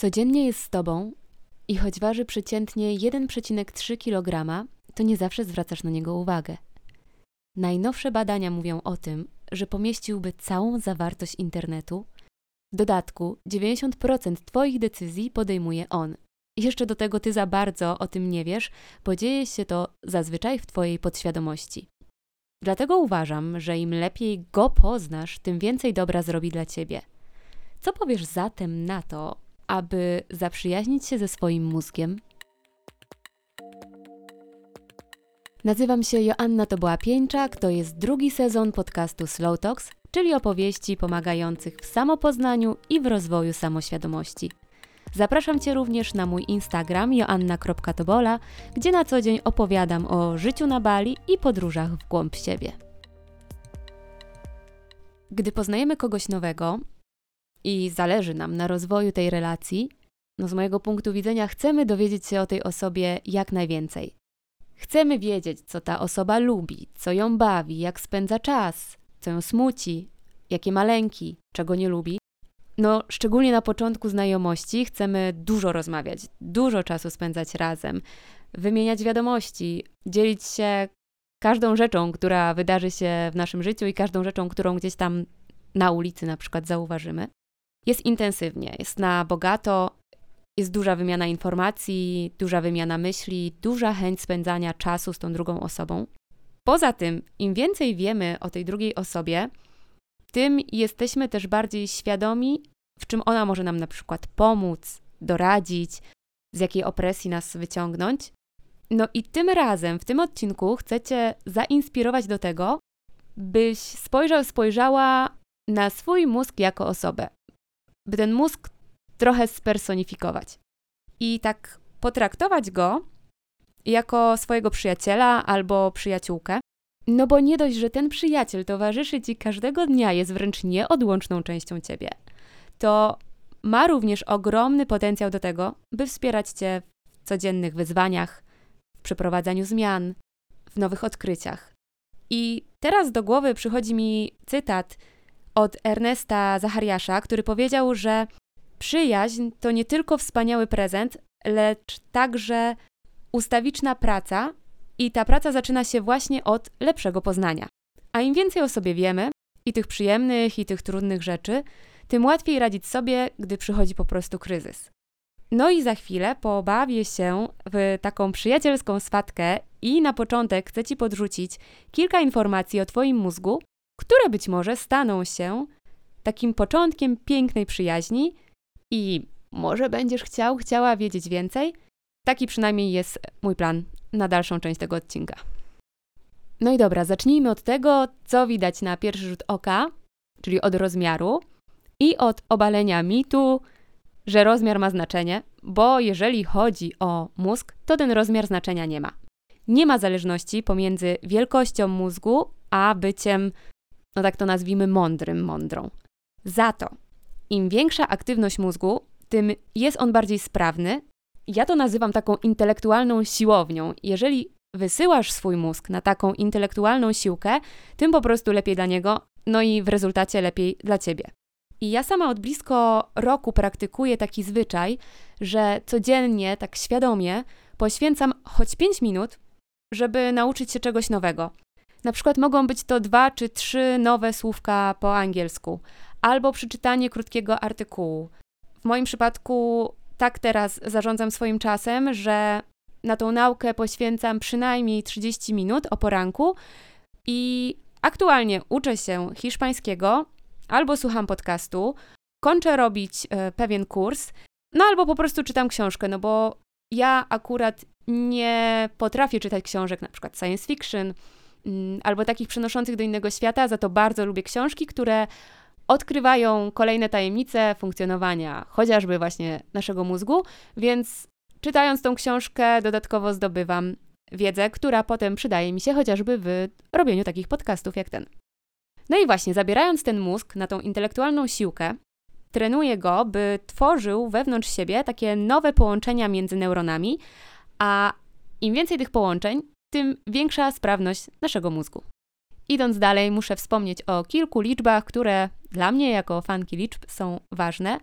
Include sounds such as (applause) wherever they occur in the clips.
codziennie jest z tobą i choć waży przeciętnie 1,3 kg, to nie zawsze zwracasz na niego uwagę. Najnowsze badania mówią o tym, że pomieściłby całą zawartość internetu. W dodatku 90% Twoich decyzji podejmuje on. Jeszcze do tego Ty za bardzo o tym nie wiesz, bo dzieje się to zazwyczaj w Twojej podświadomości. Dlatego uważam, że im lepiej go poznasz, tym więcej dobra zrobi dla Ciebie. Co powiesz zatem na to, aby zaprzyjaźnić się ze swoim mózgiem? Nazywam się Joanna Toboła Pieńczak, to jest drugi sezon podcastu Slow Talks, czyli opowieści pomagających w samopoznaniu i w rozwoju samoświadomości. Zapraszam Cię również na mój Instagram joanna.tobola, gdzie na co dzień opowiadam o życiu na Bali i podróżach w głąb siebie. Gdy poznajemy kogoś nowego i zależy nam na rozwoju tej relacji, no z mojego punktu widzenia chcemy dowiedzieć się o tej osobie jak najwięcej. Chcemy wiedzieć, co ta osoba lubi, co ją bawi, jak spędza czas, co ją smuci, jakie maleńki, czego nie lubi. No, szczególnie na początku znajomości chcemy dużo rozmawiać, dużo czasu spędzać razem, wymieniać wiadomości, dzielić się każdą rzeczą, która wydarzy się w naszym życiu i każdą rzeczą, którą gdzieś tam na ulicy na przykład zauważymy. Jest intensywnie, jest na bogato, jest duża wymiana informacji, duża wymiana myśli, duża chęć spędzania czasu z tą drugą osobą. Poza tym, im więcej wiemy o tej drugiej osobie, tym jesteśmy też bardziej świadomi, w czym ona może nam na przykład pomóc, doradzić, z jakiej opresji nas wyciągnąć. No i tym razem, w tym odcinku, chcecie zainspirować do tego, byś spojrzał, spojrzała na swój mózg jako osobę. By ten mózg trochę spersonifikować. I tak potraktować go jako swojego przyjaciela albo przyjaciółkę. No bo nie dość, że ten przyjaciel towarzyszy ci każdego dnia, jest wręcz nieodłączną częścią ciebie, to ma również ogromny potencjał do tego, by wspierać cię w codziennych wyzwaniach, w przeprowadzaniu zmian, w nowych odkryciach. I teraz do głowy przychodzi mi cytat od Ernesta Zachariasza, który powiedział, że Przyjaźń to nie tylko wspaniały prezent, lecz także ustawiczna praca i ta praca zaczyna się właśnie od lepszego poznania. A im więcej o sobie wiemy, i tych przyjemnych, i tych trudnych rzeczy, tym łatwiej radzić sobie, gdy przychodzi po prostu kryzys. No i za chwilę pobawię się w taką przyjacielską swatkę i na początek chcę Ci podrzucić kilka informacji o Twoim mózgu, które być może staną się takim początkiem pięknej przyjaźni, i może będziesz chciał, chciała wiedzieć więcej. Taki przynajmniej jest mój plan na dalszą część tego odcinka. No i dobra, zacznijmy od tego, co widać na pierwszy rzut oka, czyli od rozmiaru i od obalenia mitu, że rozmiar ma znaczenie, bo jeżeli chodzi o mózg, to ten rozmiar znaczenia nie ma. Nie ma zależności pomiędzy wielkością mózgu a byciem, no tak to nazwijmy, mądrym, mądrą. Za to im większa aktywność mózgu, tym jest on bardziej sprawny. Ja to nazywam taką intelektualną siłownią. Jeżeli wysyłasz swój mózg na taką intelektualną siłkę, tym po prostu lepiej dla niego, no i w rezultacie lepiej dla ciebie. I ja sama od blisko roku praktykuję taki zwyczaj, że codziennie, tak świadomie, poświęcam choć 5 minut, żeby nauczyć się czegoś nowego. Na przykład mogą być to dwa czy trzy nowe słówka po angielsku, albo przeczytanie krótkiego artykułu. W moim przypadku tak teraz zarządzam swoim czasem, że na tą naukę poświęcam przynajmniej 30 minut o poranku i aktualnie uczę się hiszpańskiego albo słucham podcastu, kończę robić e, pewien kurs, no albo po prostu czytam książkę, no bo ja akurat nie potrafię czytać książek, na przykład science fiction, albo takich przenoszących do innego świata, za to bardzo lubię książki, które odkrywają kolejne tajemnice funkcjonowania chociażby właśnie naszego mózgu, więc czytając tą książkę dodatkowo zdobywam wiedzę, która potem przydaje mi się chociażby w robieniu takich podcastów jak ten. No i właśnie, zabierając ten mózg na tą intelektualną siłkę, trenuję go, by tworzył wewnątrz siebie takie nowe połączenia między neuronami, a im więcej tych połączeń, tym większa sprawność naszego mózgu. Idąc dalej, muszę wspomnieć o kilku liczbach, które dla mnie jako fanki liczb są ważne.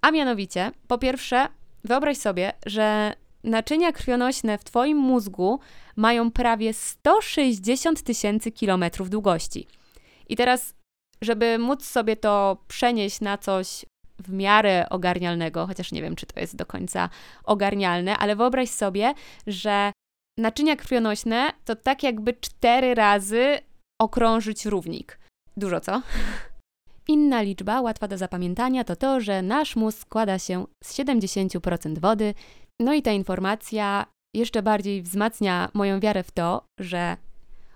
A mianowicie, po pierwsze, wyobraź sobie, że naczynia krwionośne w Twoim mózgu mają prawie 160 tysięcy kilometrów długości. I teraz, żeby móc sobie to przenieść na coś w miarę ogarnialnego, chociaż nie wiem, czy to jest do końca ogarnialne, ale wyobraź sobie, że naczynia krwionośne to tak jakby cztery razy okrążyć równik. Dużo co? (laughs) Inna liczba, łatwa do zapamiętania, to to, że nasz mózg składa się z 70% wody. No i ta informacja jeszcze bardziej wzmacnia moją wiarę w to, że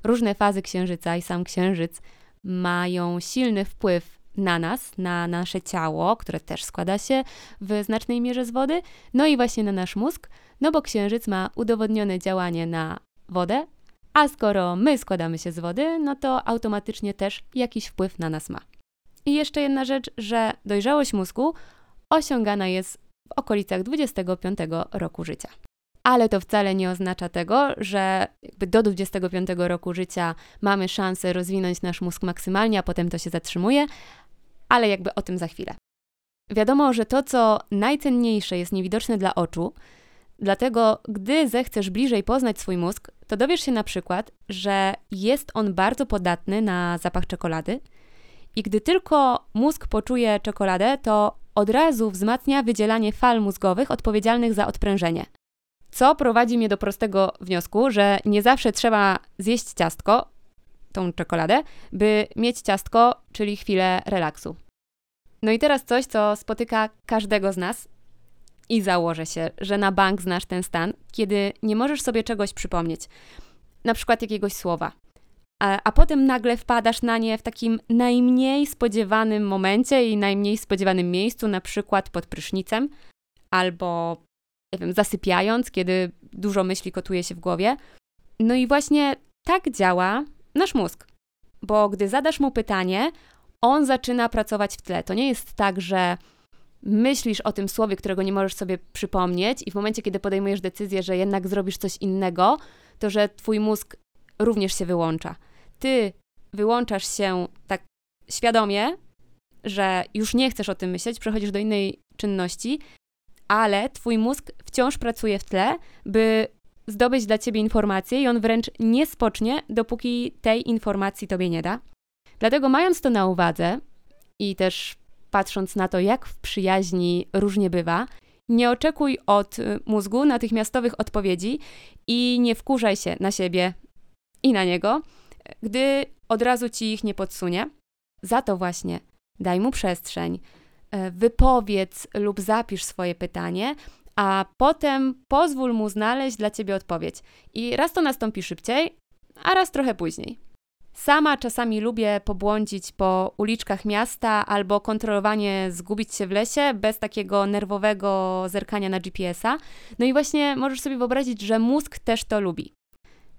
różne fazy księżyca i sam księżyc mają silny wpływ na nas, na nasze ciało, które też składa się w znacznej mierze z wody, no i właśnie na nasz mózg, no bo księżyc ma udowodnione działanie na wodę, a skoro my składamy się z wody, no to automatycznie też jakiś wpływ na nas ma. I jeszcze jedna rzecz, że dojrzałość mózgu osiągana jest w okolicach 25 roku życia. Ale to wcale nie oznacza tego, że do 25 roku życia mamy szansę rozwinąć nasz mózg maksymalnie, a potem to się zatrzymuje, ale jakby o tym za chwilę. Wiadomo, że to, co najcenniejsze, jest niewidoczne dla oczu, dlatego gdy zechcesz bliżej poznać swój mózg, to dowiesz się na przykład, że jest on bardzo podatny na zapach czekolady i gdy tylko mózg poczuje czekoladę, to od razu wzmacnia wydzielanie fal mózgowych odpowiedzialnych za odprężenie. Co prowadzi mnie do prostego wniosku, że nie zawsze trzeba zjeść ciastko, tą czekoladę, by mieć ciastko, czyli chwilę relaksu. No i teraz coś, co spotyka każdego z nas, i założę się, że na bank znasz ten stan, kiedy nie możesz sobie czegoś przypomnieć, na przykład jakiegoś słowa, a, a potem nagle wpadasz na nie w takim najmniej spodziewanym momencie i najmniej spodziewanym miejscu, na przykład pod prysznicem, albo nie wiem, zasypiając, kiedy dużo myśli kotuje się w głowie. No i właśnie tak działa nasz mózg. Bo gdy zadasz mu pytanie, on zaczyna pracować w tle. To nie jest tak, że myślisz o tym słowie, którego nie możesz sobie przypomnieć, i w momencie, kiedy podejmujesz decyzję, że jednak zrobisz coś innego, to że twój mózg również się wyłącza. Ty wyłączasz się tak świadomie, że już nie chcesz o tym myśleć, przechodzisz do innej czynności, ale twój mózg wciąż pracuje w tle, by zdobyć dla ciebie informację i on wręcz nie spocznie, dopóki tej informacji tobie nie da. Dlatego, mając to na uwadze i też patrząc na to, jak w przyjaźni różnie bywa, nie oczekuj od mózgu natychmiastowych odpowiedzi i nie wkurzaj się na siebie i na niego, gdy od razu ci ich nie podsunie. Za to właśnie daj mu przestrzeń, e, wypowiedz lub zapisz swoje pytanie, a potem pozwól mu znaleźć dla ciebie odpowiedź. I raz to nastąpi szybciej, a raz trochę później. Sama czasami lubię pobłądzić po uliczkach miasta albo kontrolowanie zgubić się w lesie bez takiego nerwowego zerkania na GPS-a. No i właśnie możesz sobie wyobrazić, że mózg też to lubi.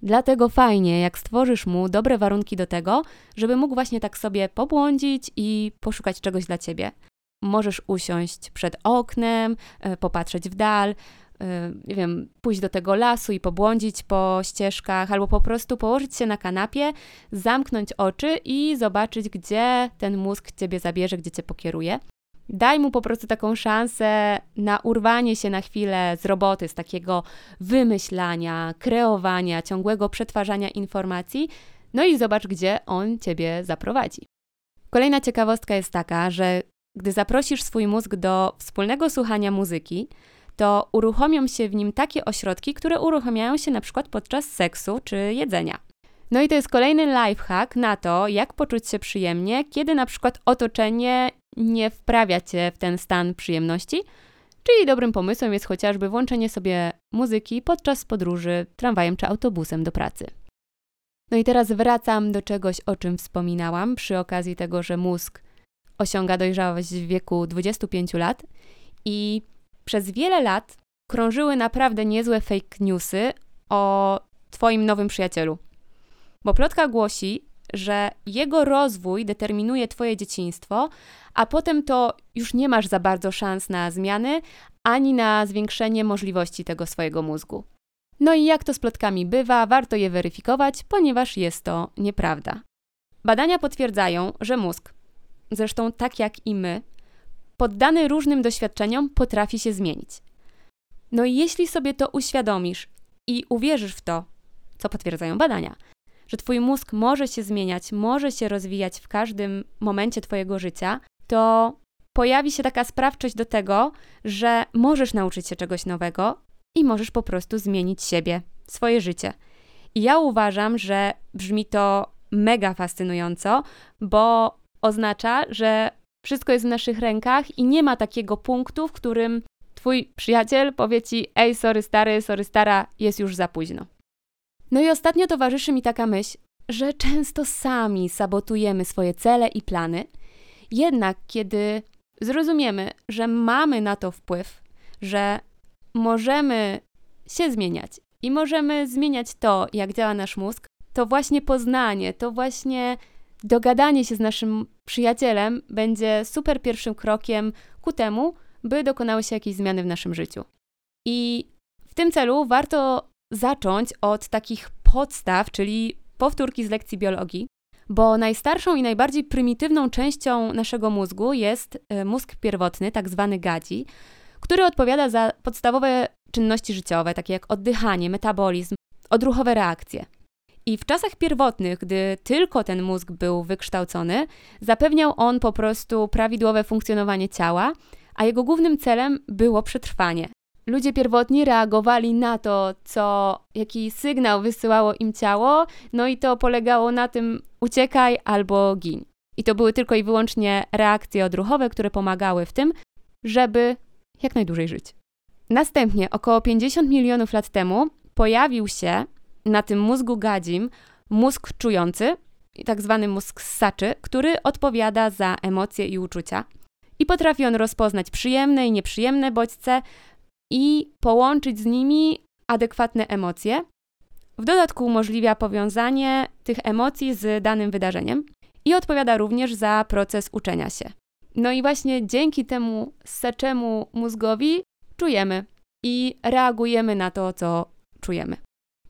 Dlatego fajnie, jak stworzysz mu dobre warunki do tego, żeby mógł właśnie tak sobie pobłądzić i poszukać czegoś dla ciebie. Możesz usiąść przed oknem, e, popatrzeć w dal, e, nie wiem, pójść do tego lasu i pobłądzić po ścieżkach, albo po prostu położyć się na kanapie, zamknąć oczy i zobaczyć, gdzie ten mózg ciebie zabierze, gdzie cię pokieruje. Daj mu po prostu taką szansę na urwanie się na chwilę z roboty, z takiego wymyślania, kreowania, ciągłego przetwarzania informacji, no i zobacz, gdzie on ciebie zaprowadzi. Kolejna ciekawostka jest taka, że gdy zaprosisz swój mózg do wspólnego słuchania muzyki, to uruchomią się w nim takie ośrodki, które uruchamiają się na przykład podczas seksu czy jedzenia. No i to jest kolejny lifehack na to, jak poczuć się przyjemnie, kiedy na przykład otoczenie nie wprawia cię w ten stan przyjemności. Czyli dobrym pomysłem jest chociażby włączenie sobie muzyki podczas podróży tramwajem czy autobusem do pracy. No i teraz wracam do czegoś, o czym wspominałam przy okazji tego, że mózg osiąga dojrzałość w wieku 25 lat i przez wiele lat krążyły naprawdę niezłe fake newsy o Twoim nowym przyjacielu. Bo plotka głosi, że jego rozwój determinuje Twoje dzieciństwo, a potem to już nie masz za bardzo szans na zmiany ani na zwiększenie możliwości tego swojego mózgu. No i jak to z plotkami bywa, warto je weryfikować, ponieważ jest to nieprawda. Badania potwierdzają, że mózg, zresztą tak jak i my, poddany różnym doświadczeniom, potrafi się zmienić. No i jeśli sobie to uświadomisz i uwierzysz w to, co potwierdzają badania, że Twój mózg może się zmieniać, może się rozwijać w każdym momencie Twojego życia, to pojawi się taka sprawczość do tego, że możesz nauczyć się czegoś nowego i możesz po prostu zmienić siebie, swoje życie. I ja uważam, że brzmi to mega fascynująco, bo oznacza, że wszystko jest w naszych rękach i nie ma takiego punktu, w którym twój przyjaciel powie ci: Ej, sorry stary, sorry stara, jest już za późno. No i ostatnio towarzyszy mi taka myśl, że często sami sabotujemy swoje cele i plany, jednak kiedy zrozumiemy, że mamy na to wpływ, że możemy się zmieniać i możemy zmieniać to, jak działa nasz mózg, to właśnie poznanie, to właśnie dogadanie się z naszym przyjacielem będzie super pierwszym krokiem ku temu, by dokonały się jakieś zmiany w naszym życiu. I w tym celu warto zacząć od takich podstaw, czyli powtórki z lekcji biologii, bo najstarszą i najbardziej prymitywną częścią naszego mózgu jest e, mózg pierwotny, tak zwany gadzi, który odpowiada za podstawowe czynności życiowe, takie jak oddychanie, metabolizm, odruchowe reakcje. I w czasach pierwotnych, gdy tylko ten mózg był wykształcony, zapewniał on po prostu prawidłowe funkcjonowanie ciała, a jego głównym celem było przetrwanie. Ludzie pierwotni reagowali na to, co, jaki sygnał wysyłało im ciało, no i to polegało na tym uciekaj albo gin. I to były tylko i wyłącznie reakcje odruchowe, które pomagały w tym, żeby jak najdłużej żyć. Następnie, około 50 milionów lat temu, pojawił się na tym mózgu gadzim mózg czujący, tak zwany mózg ssaczy, który odpowiada za emocje i uczucia. I potrafi on rozpoznać przyjemne i nieprzyjemne bodźce i połączyć z nimi adekwatne emocje. W dodatku umożliwia powiązanie tych emocji z danym wydarzeniem i odpowiada również za proces uczenia się. No i właśnie dzięki temu ssaczemu mózgowi czujemy i reagujemy na to, co czujemy.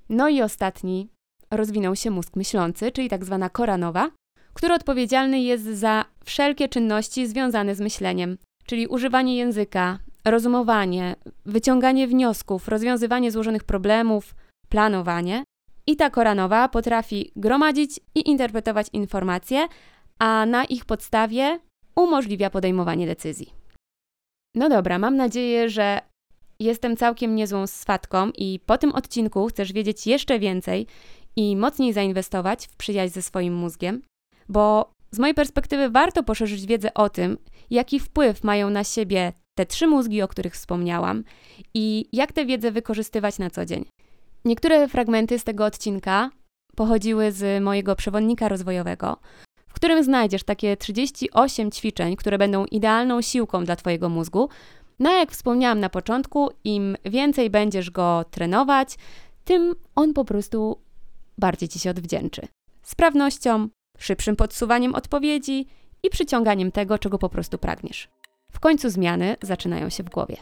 No i ostatni rozwinął się mózg myślący, czyli tak zwana kora nowa, który odpowiedzialny jest za wszelkie czynności związane z myśleniem, czyli używanie języka, rozumowanie, wyciąganie wniosków, rozwiązywanie złożonych problemów, planowanie. I ta kora nowa potrafi gromadzić i interpretować informacje, a na ich podstawie umożliwia podejmowanie decyzji. No dobra, mam nadzieję, że jestem całkiem niezłą swatką i po tym odcinku chcesz wiedzieć jeszcze więcej i mocniej zainwestować w przyjaźń ze swoim mózgiem, bo z mojej perspektywy warto poszerzyć wiedzę o tym, jaki wpływ mają na siebie te trzy mózgi, o których wspomniałam, i jak tę wiedzę wykorzystywać na co dzień. Niektóre fragmenty z tego odcinka pochodziły z mojego przewodnika rozwojowego, w którym znajdziesz takie 38 ćwiczeń, które będą idealną siłką dla Twojego mózgu. No jak wspomniałam na początku, im więcej będziesz go trenować, tym on po prostu bardziej Ci się odwdzięczy. Sprawnością, szybszym podsuwaniem odpowiedzi i przyciąganiem tego, czego po prostu pragniesz. W końcu zmiany zaczynają się w głowie.